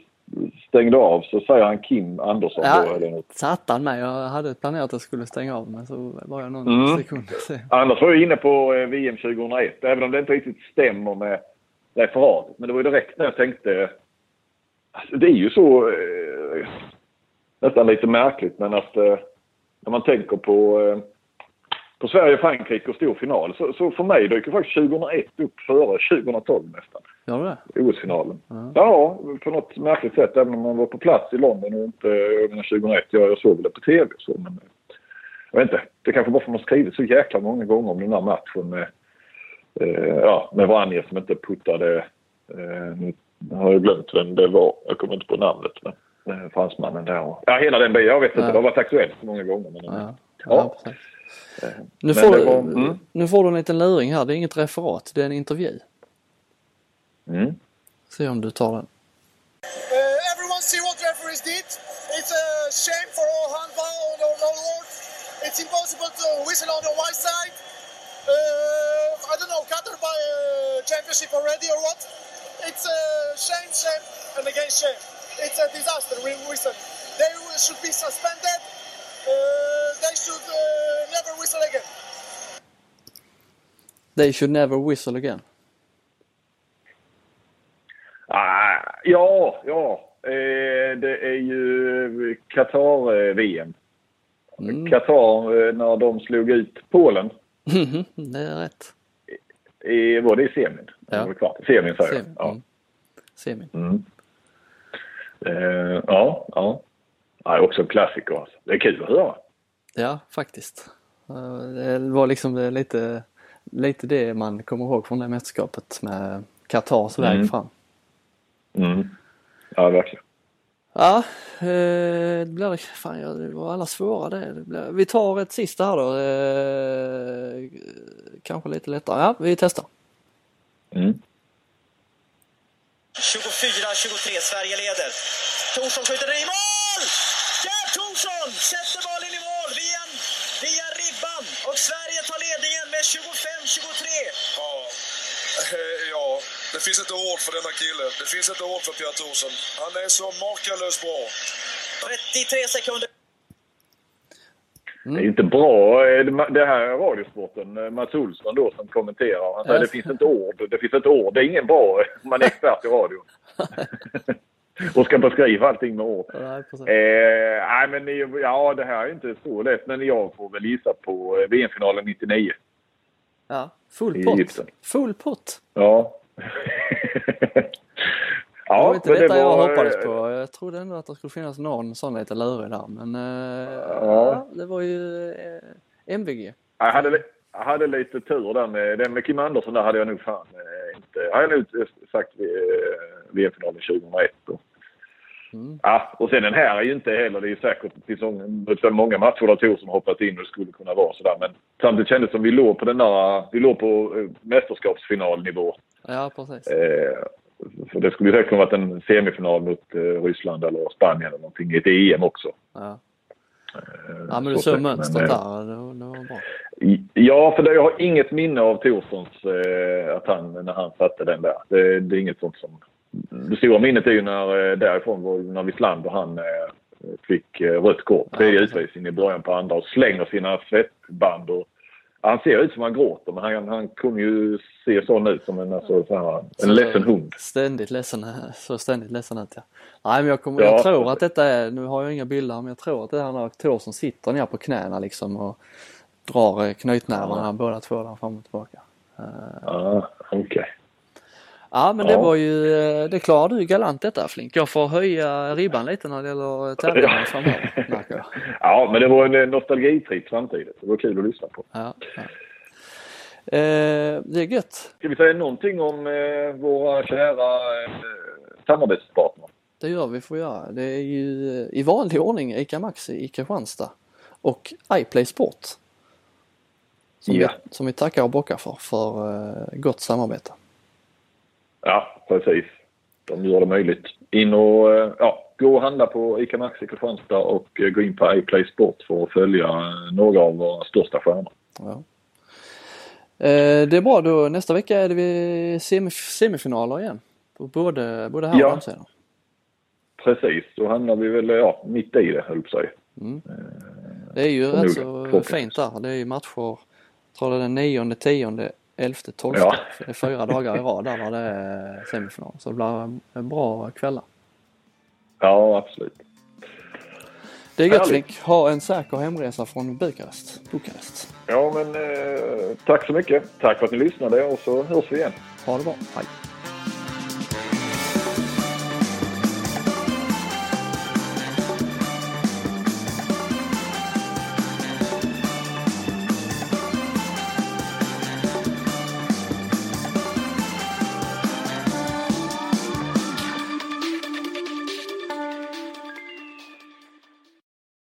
stängde av så säger han Kim Andersson då, Ja, eller något. satt han med. Jag hade planerat att jag skulle stänga av men så var jag någon Mm. sekund sen. Annars var jag inne på eh, VM 2001, även om det inte riktigt stämmer med referatet. Men det var ju direkt när jag tänkte... Alltså, det är ju så... Nästan lite märkligt, men att eh, när man tänker på, eh, på Sverige-Frankrike och stor final så, så för mig dyker faktiskt 2001 upp före 2012 nästan. Gör du det? OS-finalen. Ja, på något märkligt sätt. Även om man var på plats i London och inte... Jag menar 2001, jag, jag såg väl det på TV och så. Men, eh, jag vet inte. Det kanske bara för att man skrivit så jäkla många gånger om den här matchen med, eh, ja, med Vranje som inte puttade... Eh, nu har jag glömt vem det var. Jag kommer inte på namnet. Men, fransmannen där. Ja, hela den biten. Jag vet inte. Ja. Det har varit aktuellt många gånger. Men, Ja. ja. Ja, precis. Nu får, du, var- mm. nu får du en liten luring här. Det är inget referat. Det är en intervju. Mm. Se om du tar den. Uh, everyone see what referees did. It's a shame for all handball on the whole world. It's impossible to whistle on the white side. Uh, I don't know, Qatar by uh, championship already or what? It's a shame, shame, and again shame. It's a disaster. We whistle. They should be suspended. Uh, they should uh, never whistle again. They should never whistle again. Ah, ja, ja. Eh, det är ju Qatar-VM. Mm. Qatar, eh, när de slog ut Polen, det är rätt. i, var det i semin? Ja. Semin säger jag. Semin. Ja. Mm. Semin. Mm. Eh, ja, ja. ja. Också en klassiker alltså. Det är kul att höra. Ja, faktiskt. Eh, Det var liksom det lite, lite det man kommer ihåg från det mästerskapet med Qatars väg Mm. fram. Mm. Ja, verkligen. Ja, eh, det blir fan ja, det var alla svåra det. det blir, vi tar ett sista här då. Eh, kanske lite lättare. Ja, vi testar. Mm. 24-23, Sverige leder. Thorsson skjuter i mål! Gerd Thorsson sätter bollen i mål via, via ribban och Sverige tar ledningen med 25-23. Ja. Eh, ja, det finns inte ord för denna kille. Det finns inte ord för Pierre Thorsson. Han är så makalöst bra. 33 sekunder Det är inte bra eh, det- här är radiosporten. Eh, Mats Olsson då som kommenterar. Han säger Ja. det finns inte ord. Det finns inte ord. Det är ingen bra. Man är expert i radio. och ska beskriva allting med ord. Ja. Eh, nej, men ja, det här är inte så lätt. Men jag får väl gissa på eh, VM-finalen 99. Ja, full pott. Full pott. Ja. det var Ja, inte men det detta jag var, hoppades på. Jag trodde ändå att det skulle finnas någon sån lite lurig där. Men eh, Ja. ja, det var ju eh, MVG. Jag hade, jag hade lite tur där med, den med Kim Andersson där hade jag nog fan eh, inte... Jag hade nog sagt VM-finalen 2001. Och, Mm. ja, och sen den här är ju inte heller... Det är ju säkert det finns många- matcher där Torsson hoppat in och det skulle kunna vara sådär. Men samtidigt kändes det som vi låg på den där... Vi låg på mästerskapsfinalnivå. Ja, precis. Eh, för det skulle ju säkert kunna varit en semifinal mot eh, Ryssland eller Spanien eller någonting i ett EM också. Ja, Eh, ja men du så såg mönstret eh, där. Det, det var bra. Ja, för det, jag har inget minne av Torssons att han, när han satte den där. Det, det är inget sånt som... Det stora minnet är ju när, därifrån var, när Wislander han fick rött kort. Tredje utvisning i början på andra och slänger sina svettband. Och, han ser ut som han gråter men han, han kunde ju se sån ut som en, alltså, så här, en ledsen hund. Ständigt ledsen, så ständigt ledsen ut ja. Nej men jag, kommer, Ja. jag tror att detta är, nu har jag inga bilder men jag tror att det är när Torsson sitter ner på knäna liksom och drar eh, knytnävarna båda två där fram och tillbaka. Eh, Ja, okej. Ja men det Ja. var ju, eh, det klarade du galant detta Flink. Jag får höja ribban lite när det gäller tävlingarna framöver märker jag. Ja, men det var en eh, nostalgitripp samtidigt. Det var kul att lyssna på. Ja, ja. Eh, det är gött. Ska vi säga någonting om eh, våra kära eh, samarbetspartner? Det gör vi, får göra. Det är ju eh, i vanlig ordning ICA Maxi i Kristianstad och iPlay Sport. Som, Ja. vi, som vi tackar och bockar för, för eh, gott samarbete. Ja, precis. De gör det möjligt. In och ja, gå och handla på ICA Maxi Kristianstad och eh, gå in på iPlay Sport för att följa eh, några av våra största stjärnor. Ja. Eh, det är bra då, nästa vecka är det vi semif- semifinaler igen. Både, både här Ja. och damsidan. Precis, då hamnar vi väl ja, mitt i det, höll på sig. Mm. Det är ju rätt Förmodligen, så fint där. Det är ju matcher, jag tror är den 9, 10, 11, 12. Ja. Det är fyra dagar i rad där när det är semifinal. Så det blir en bra kvällar. Ja, absolut. Det är gött. Flink. Ha en säker hemresa från Bukarest. Bukarest. Ja, men eh, tack så mycket. Tack för att ni lyssnade och så hörs vi igen. Ha det bra. Hej.